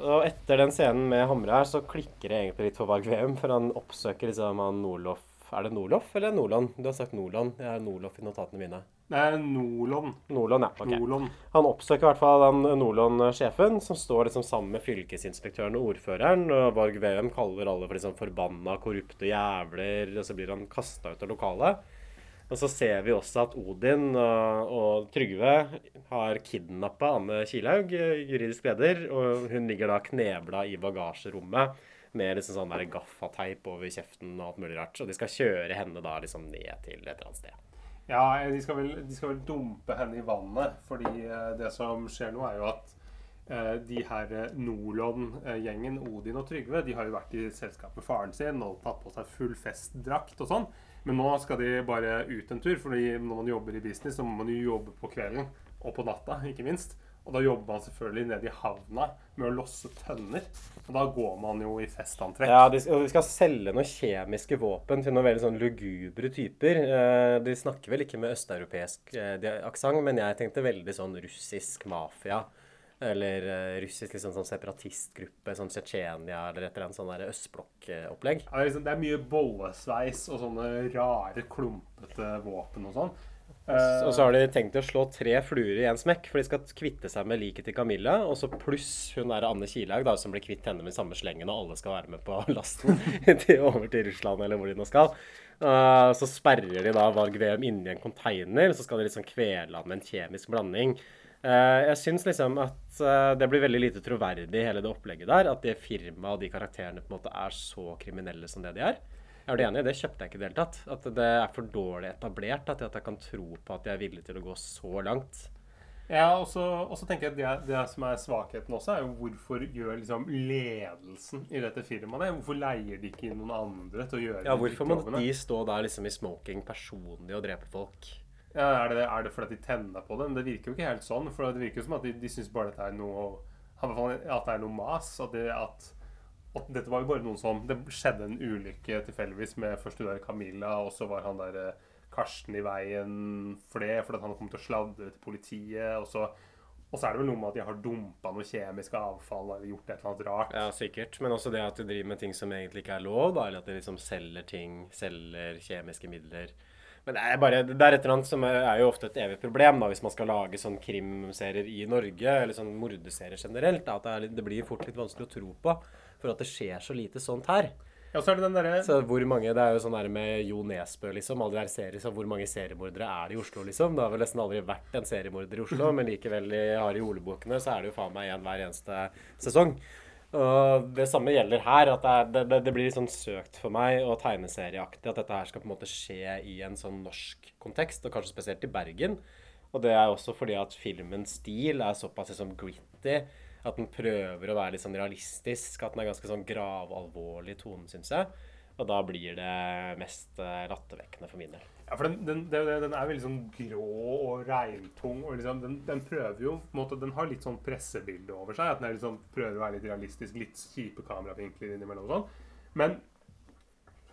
Og etter den scenen med Hamre her, så klikker det egentlig litt for Varg VM. for han oppsøker liksom han Nordloff Er det Nordloff eller Nordland? Du har sagt Nordland. Jeg har Nordloff i notatene mine. Det er Nordland. Nordland, ja. Okay. Nordland. Han oppsøker i hvert fall den Nordland-sjefen, som står liksom sammen med fylkesinspektøren og ordføreren. Og Varg Veum kaller alle for liksom forbanna, korrupte jævler, og så blir han kasta ut av lokalet. Og så ser vi også at Odin og, og Trygve har kidnappa Anne Kilaug, juridisk leder, og hun ligger da knebla i bagasjerommet med liksom sånn der gaffateip over kjeften og alt mulig rart. Og de skal kjøre henne da liksom ned til et eller annet sted. Ja, de skal, vel, de skal vel dumpe henne i vannet. Fordi eh, det som skjer nå, er jo at eh, de her eh, Nordland-gjengen, Odin og Trygve, de har jo vært i selskap med faren sin og tatt på seg full festdrakt og sånn. Men nå skal de bare ut en tur, fordi når man jobber i business, så må man jo jobbe på kvelden og på natta, ikke minst. Og da jobber man selvfølgelig nede i havna med å losse tønner. Og da går man jo i festantrekk. Ja, de, og de skal selge noen kjemiske våpen til noen veldig sånn lugubre typer. Eh, de snakker vel ikke med østeuropeisk eh, aksent, men jeg tenkte veldig sånn russisk mafia. Eller eh, russisk liksom sånn separatistgruppe, sånn Tsjetsjenia eller et eller annet sånn østblokkopplegg. Ja, liksom, det er mye bollesveis og sånne rare, klumpete våpen og sånn. Og så har de tenkt å slå tre fluer i en smekk, for de skal kvitte seg med liket til Camilla. Og så pluss hun der Anne Kilhaug, som blir kvitt henne med samme slengen, og alle skal være med på lasten til, over til Russland, eller hvor de nå skal. Uh, så sperrer de da valg-VM inni en container, så skal de liksom kvele han med en kjemisk blanding. Uh, jeg syns liksom at uh, det blir veldig lite troverdig, hele det opplegget der. At det firmaet og de karakterene på en måte er så kriminelle som det de er. Jeg er enig, Det kjøpte jeg ikke i det hele tatt. At det er for dårlig etablert at jeg kan tro på at de er villige til å gå så langt. Ja, og så tenker jeg at det, det, som er svakheten også, er jo hvorfor gjør liksom ledelsen i dette firmaet det? Hvorfor leier de ikke inn noen andre til å gjøre Ja, Hvorfor må de stå der liksom i smoking personlig og drepe folk? Ja, Er det, er det fordi de tenner på det? Men det virker jo ikke helt sånn. For det virker jo som at de, de syns bare dette er noe At det er noe mas. At, det, at og dette var jo bare noen som Det skjedde en ulykke tilfeldigvis med først hun der Camilla, og så var han der Karsten i veien for det, fordi at han kom til å sladre til politiet. Og så, og så er det vel noe med at de har dumpa noe kjemisk avfall eller gjort et eller annet rart. Ja, sikkert. Men også det at de driver med ting som egentlig ikke er lov, da, eller at de liksom selger ting, selger kjemiske midler. Men det er bare, det er et eller annet som er, er jo ofte et evig problem da, hvis man skal lage sånn krimserier i Norge, eller sånn mordeserier generelt. Da, at det, er, det blir fort litt vanskelig å tro på, for at det skjer så lite sånt her. Ja, så er det den derre Så hvor mange, Det er jo sånn der med Jo Nesbø, liksom. Alle de her serier, så hvor mange seriemordere er det i Oslo, liksom? Det har vel nesten aldri vært en seriemorder i Oslo, men likevel i Harry Ole-bokene så er det jo faen meg én hver eneste sesong. Og det samme gjelder her. at det, det, det, det blir litt sånn søkt for meg og tegneserieaktig at dette her skal på en måte skje i en sånn norsk kontekst, og kanskje spesielt i Bergen. Og det er også fordi at filmens stil er såpass liksom gritty. At den prøver å være litt sånn realistisk. At den er ganske sånn gravalvorlig i tonen, syns jeg. Og da blir det mest eh, lattervekkende for min del. Ja, for den, den, den, den er veldig sånn grå og regntung. Og liksom, den, prøver jo på en måte, Den har litt sånn pressebilde over seg. At den sånn, prøver å være litt realistisk. Litt kjipe kameravinkler innimellom og sånn. Men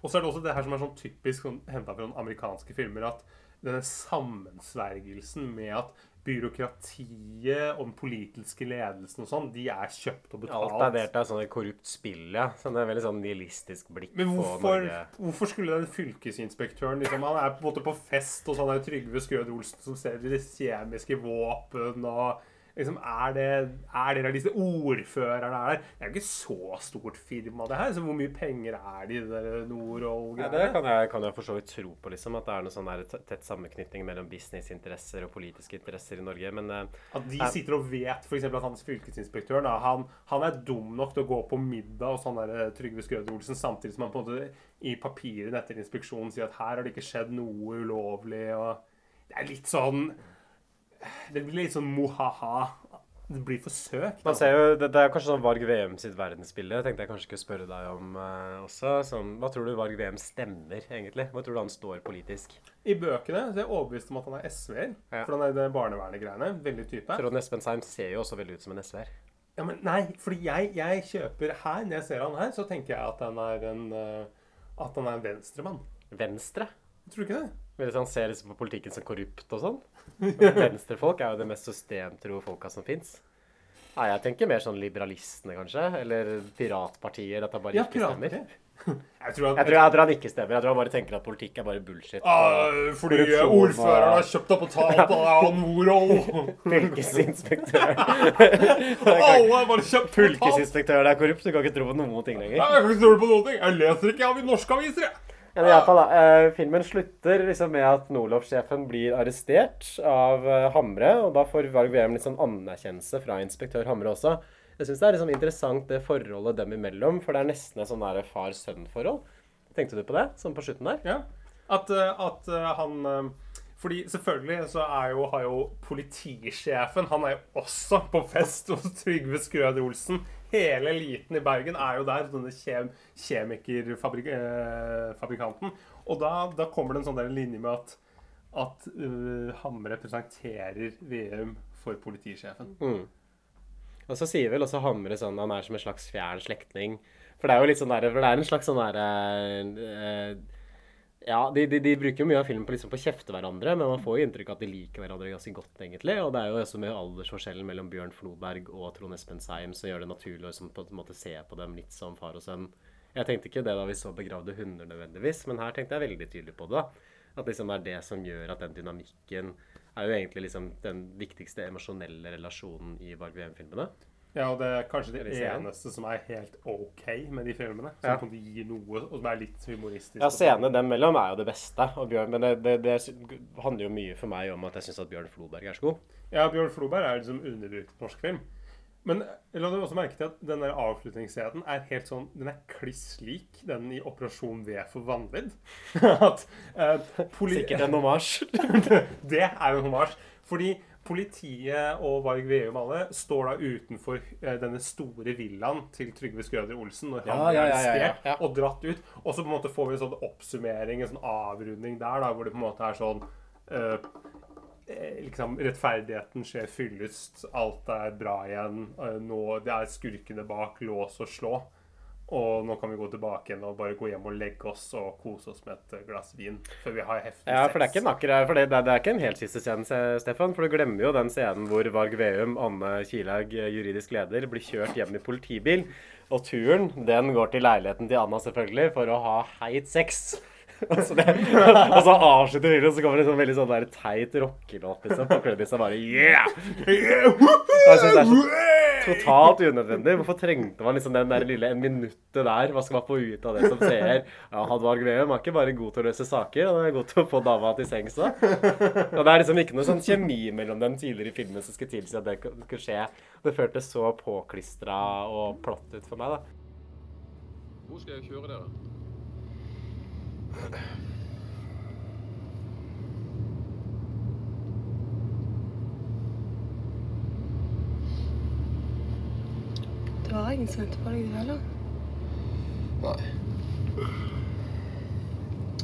Og så er det også det her som er sånn typisk sånn, henta fra amerikanske filmer, at denne sammensvergelsen med at byråkratiet og den politiske ledelsen og sånn, de er kjøpt og betalt. Alt er delt av sånne korrupt spill, ja. Sånn et veldig sånn nihilistisk blikk Men på hvorfor, Norge. hvorfor skulle den fylkesinspektøren liksom, Han er på en måte på fest hos han der Trygve Skrød Olsen som selger kjemiske våpen og liksom, Er det, er det realistisk? Ordføreren er der. Det er jo ikke så stort firma, det her. Så hvor mye penger er det i det der Ja, det kan jeg, kan jeg for så vidt tro på, liksom. At det er noe sånn der tett sammenknytning mellom businessinteresser og politiske interesser i Norge. Men eh, At de eh, sitter og vet f.eks. at hans fylkesinspektør da, han, han er dum nok til å gå på middag hos han der Trygve Skrøder Olsen, samtidig som han på en måte i papirene etter inspeksjonen sier at her har det ikke skjedd noe ulovlig. og Det er litt sånn Det blir litt sånn mohaha. Det blir forsøkt. Man ser jo, det, det er kanskje sånn Varg VM sitt verdensbilde. tenkte jeg kanskje skulle spørre deg om uh, også. Sånn, hva tror du Varg VM stemmer, egentlig? Hva tror du han står politisk? I bøkene så er jeg overbevist om at han er SV-er. Ja. For han er det barnevernet-greiene. Veldig type. Trond Espensheim ser jo også veldig ut som en SV-er. Ja, men nei, fordi jeg, jeg kjøper her, når jeg ser han her, så tenker jeg at han er en uh, At han er en venstremann. Venstre? Tror du ikke det? Vil han ser liksom på politikken som korrupt og sånn? Venstrefolk er jo det mest systemtro folka som fins. Nei, jeg tenker mer sånn liberalistene, kanskje. Eller piratpartier. At han bare Ja, ikke stemmer. Jeg tror at- jeg, tror, jeg tror han ikke stemmer. Jeg tror han bare tenker at politikk er bare bullshit. Ah, fordi ordføreren har kjøpt opp og talt av Nord-og Fylkesinspektør. Alle har bare kjøpt. Fylkesinspektøren er korrupt. Du kan ikke tro på noen ting lenger. Jeg kan ikke tro på noen ting. Jeg leser ikke av norske aviser, jeg. Ja, men i alle fall, da, eh, filmen slutter liksom med at Nordloff-sjefen blir arrestert av eh, Hamre. Og da får Varg Veum litt sånn anerkjennelse fra inspektør Hamre også. Jeg syns det er liksom interessant det forholdet dem imellom, for det er nesten et sånn der far-sønn-forhold. Tenkte du på det? Sånn på slutten der? Ja. At, eh, at han Fordi selvfølgelig så er jo, har jo politisjefen Han er jo også på fest hos Trygve Skrøder Olsen. Hele eliten i Bergen er jo der, denne kjem, kjemikerfabrikanten. Og da, da kommer det en sånn der linje med at, at uh, Hamre presenterer VM for politisjefen. Mm. Og så sier vel også Hamre sånn han er som en slags fjern slektning. For det er jo litt sånn der, for det er en slags sånn derre eh, Ja, de, de, de bruker jo mye av filmen på, liksom, på å kjefte hverandre, men man får jo inntrykk av at de liker hverandre ganske godt, egentlig. Og det er jo også med aldersforskjellen mellom Bjørn Floberg og Trond Espensheim som gjør det naturlig å liksom, på en måte se på dem litt som far og sønn. Jeg tenkte ikke det da vi så 'Begravde hunder' nødvendigvis, men her tenkte jeg veldig tydelig på det. da. At liksom det er det som gjør at den dynamikken er jo egentlig liksom den viktigste emosjonelle relasjonen i Varg Veum-filmene. Ja, og det er kanskje det eneste som er helt OK med de filmene. Som Ja. Kan gi noe, og som er litt humoristisk. Ja, scenene dem mellom er jo det beste. Og Bjørn, men det, det, det handler jo mye for meg om at jeg syns at Bjørn Floberg er så god. Ja, Bjørn Floberg er liksom underbrukt norsk film. Men jeg la du også merke til at den der avslutningsscenen er helt sånn Den er kliss lik den i Operasjon V for vanvidd. at eh, Sikkert en hommage. det er jo en hommage. Fordi politiet og Varg Veum alle står da utenfor eh, denne store villaen til Trygve Skrøder Olsen når han Ja, ja, ja, ja, og dratt ut. Og så på en måte får vi en sånn oppsummering, en sånn avrunding der, da, hvor det på en måte er sånn eh, liksom Rettferdigheten skjer fyllest, alt er bra igjen. Nå det er skurkene bak lås og slå. Og nå kan vi gå tilbake igjen og bare gå hjem og legge oss og kose oss med et glass vin før vi har heftig Ja, for det er ikke en her. For det, det, er- det er ikke en helt siste scene, Stefan. For du glemmer jo den scenen hvor Varg Veum, Anne Kilaug, eh, juridisk leder, blir kjørt hjem i politibil. Og turen, den går til leiligheten til Anna, selvfølgelig, for å ha heit sex. Og så, det, og så avslutter videoen, så kommer det en sånn veldig sånn der teit rockelåt liksom, på Clubbisa. Bare yeah! Jeg synes det er så totalt unødvendig. Hvorfor trengte man liksom den der lille en minuttet der? Hva skal man få ut av det som seer? Ja, Hadvard Veum er ikke bare god til å løse saker, han er god til å få dama til sengs òg. Og det er liksom ikke noe sånn kjemi mellom dem tidligere i filmen som skulle tilsi at det skulle skje. Det føltes så påklistra og plott ut for meg, da. Hvor skal jeg kjøre dere? Det var ingen som ventet på deg, du heller. Nei.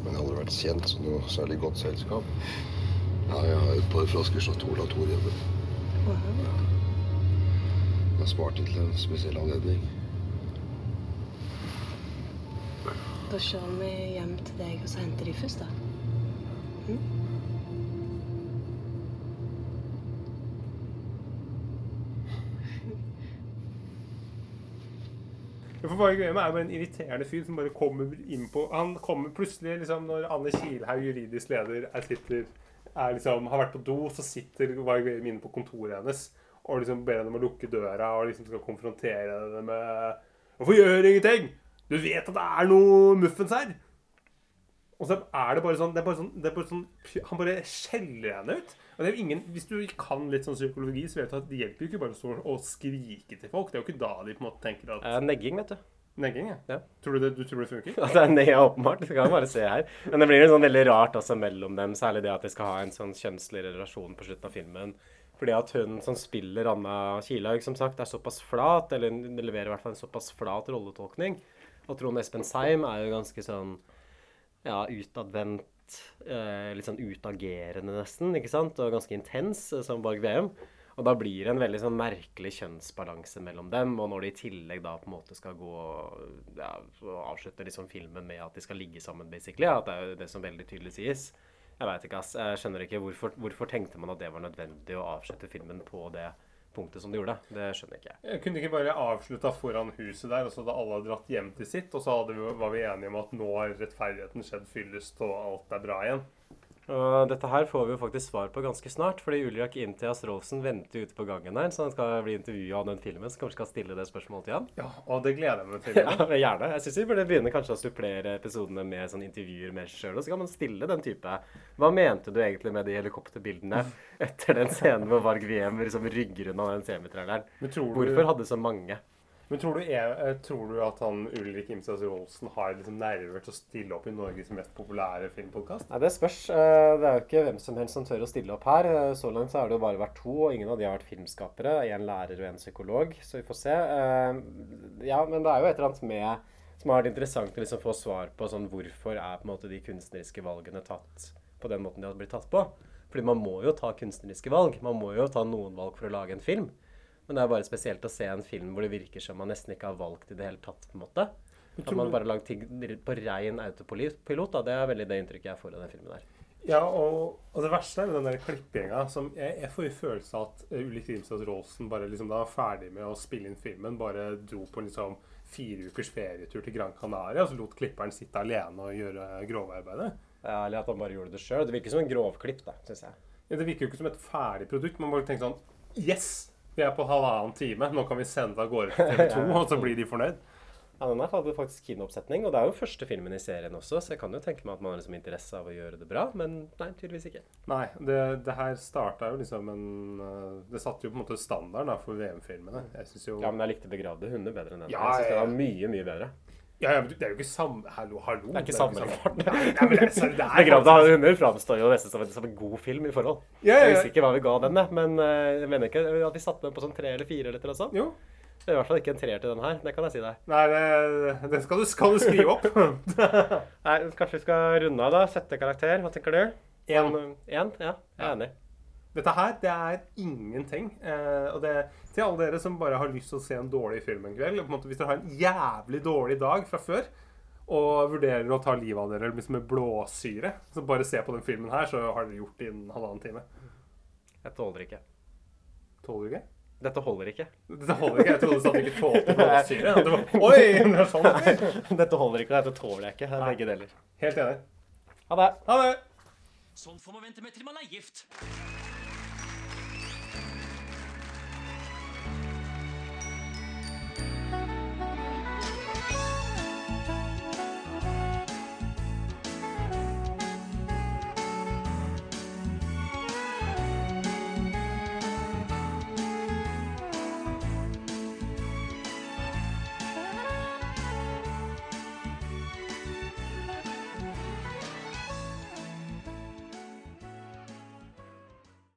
Men jeg har aldri vært kjent som noe særlig godt selskap. Ja, jeg har et par flasker Chateau Latour hjemme. Jeg har spart inn til en spesiell anledning. Kjører vi hjem til deg og så henter de først, da. Mm? For Varg Veum er jo en irriterende fyr som bare kommer inn på Han kommer plutselig liksom når Anne Kilhaug, juridisk leder, er sitter, er liksom, har vært på do, så sitter Varg Veum inne på kontoret hennes og liksom ber henne om å lukke døra og liksom skal konfrontere henne med Hvorfor gjør du ingenting? Du vet at det er noe muffens her! Og så er det bare sånn, det bare sånn, det bare sånn Han bare skjeller henne ut. Og det er jo ingen, Hvis du kan litt sånn psykologi, så vet du at det hjelper jo ikke bare å skrike til folk. Det er jo ikke da de på en måte tenker at Eh, negging, vet du. Negging, ja. Ja. Tror du det, du tror det funker? Ja, det er nei, åpenbart. Det kan bare se her. Men det blir jo sånn veldig rart også mellom dem, særlig det at de skal ha en sånn kjønnslig relasjon på slutten av filmen. Fordi at hun som spiller Anna Kilaug, som sagt, er såpass flat, eller leverer i hvert fall en såpass flat rolletolkning. Og Trond Espen Seim er jo ganske sånn ja, utadvendt, eh, litt sånn utagerende nesten, ikke sant? Og ganske intens, eh, som Borg VM. Og da blir det en veldig sånn merkelig kjønnsbalanse mellom dem. Og når de i tillegg da på en måte skal gå ja, og avslutte liksom filmen med at de skal ligge sammen, basically, at det er jo det som veldig tydelig sies. Jeg veit ikke, ass. Jeg skjønner ikke hvorfor, hvorfor tenkte man at det var nødvendig å avslutte filmen på det punktet som de gjorde. Det skjønner ikke jeg. Jeg kunne ikke bare avslutta foran huset der, og så hadde alle dratt hjem til sitt, og så vi, var vi enige om at nå har rettferdigheten skjedd fyllest, og alt er bra igjen. Og dette her får vi jo faktisk svar på ganske snart, fordi Ulrik Imtias Rolfsen venter ute på gangen her, så han skal bli intervjua av den filmen, så kanskje skal stille det spørsmålet til han. Ja, og det gleder jeg meg til. Ja, gjerne. Jeg syns vi burde begynne kanskje å supplere episodene med sånn intervjuer med seg sjøl. Og så kan man stille den type Hva mente du egentlig med de helikopterbildene etter den scenen hvor Varg Wiem liksom rygger unna den semitraileren? Hvorfor du- hadde så mange? Men tror du, er, eh, tror du at han Ulrik Imsas Rolsen har liksom nerver til å stille opp i Norges mest populære filmpodkast? Nei, Det spørs. Eh, Det er jo ikke hvem som helst som tør å stille opp her. Eh, Så langt så har det jo bare vært to, og ingen av de har vært filmskapere. En lærer og en psykolog, så vi får se. Ja, men det er jo et eller annet med som har vært interessant å liksom få svar på sånn hvorfor er på en måte de kunstneriske valgene tatt på den måten de har blitt tatt på. Fordi man må jo ta kunstneriske valg. Man må jo ta noen valg for å lage en film. Men det er bare spesielt å se en film hvor det virker som man nesten ikke har valgt i det hele tatt. på en måte. At man bare har lagd ting på rein autopilot. da, Det er veldig det inntrykket jeg får av den filmen der. Ja, og, og det verste er den der klippinga som Jeg, jeg får jo følelse av at eh, Ulrik Rimstad Rolsen bare liksom da var ferdig med å spille inn filmen, bare dro på en liksom fire ukers ferietur til Gran Canaria, og så lot klipperen sitte alene og gjøre grovarbeidet. Ja, eller at han bare gjorde det sjøl. Det virker som en grovklipp, da, syns jeg. Ja, det virker jo ikke som et ferdig produkt. Man bare tenker sånn Yes! Vi er på halvannen time. Nå kan vi sende av gårde til TV 2, Ja, ja. og så blir de fornøyd. Ja, Den hadde faktisk kinooppsetning, og det er jo første filmen i serien også, så jeg kan jo tenke meg at man har liksom interesse av å gjøre det bra, men nei, tydeligvis ikke. Nei, det, det her starta jo liksom en uh, Det satte jo på en måte standarden da, for VM-filmene. Jeg synes jo Ja, men jeg likte Begravde hunder bedre enn den. Ja, jeg synes det var mye, mye bedre. Ja, ja, men det er jo ikke samme Hallo, hallo. Det er ikke sammenlignbart. Det, er- sorry, det er Begravde hunder framstår jo nesten som en, som en god film i forhold. Ja, ja, ja. Jeg husker ikke hva vi ga den, men eh, jeg mener ikke at vi satte den på sånn tre eller fire eller noe sånt. Jo. Det er i hvert fall ikke en treer til den her, det kan jeg si deg. Nei, det, det skal, du, skal du skrive opp. Nei, kanskje vi skal runde av da, sette karakter, hva tenker du? En. En, ja, jeg er enig. Dette her, det er ingenting. Eh, og det, til alle dere som bare har lyst til å se en dårlig film en kveld, på en måte, hvis dere har en jævlig dårlig dag fra før, og vurderer å ta livet av dere liksom med blåsyre, så bare se på den filmen her, så har dere gjort det innen halvannen time. Jeg tåler ikke. Tåler du ikke? Dette holder ikke. Dette holder ikke. Jeg trodde du sa at du ikke tålte blåsyre. At det var, Oi! Det er sånn. eller? Dette holder ikke, og dette tåler jeg ikke. Det er Begge deler. Helt enig. Ha det. Ha det! Sånn får man vente med til man er gift.